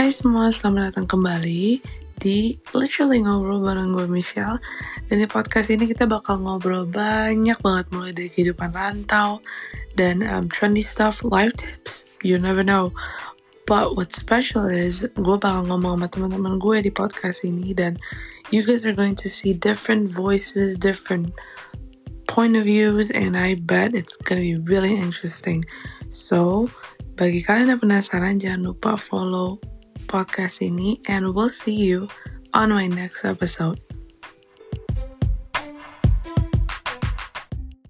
Hai semua, selamat datang kembali di Literally Ngobrol bareng gue Michelle. Dan di podcast ini kita bakal ngobrol banyak banget mulai dari kehidupan rantau Dan um, trendy stuff, life tips, you never know. But what's special is gue bakal ngomong sama teman-teman gue di podcast ini Dan you guys are going to see different voices, different point of views And I bet it's gonna be really interesting. So, bagi kalian yang penasaran jangan lupa follow podcast ini and we'll see you on my next episode.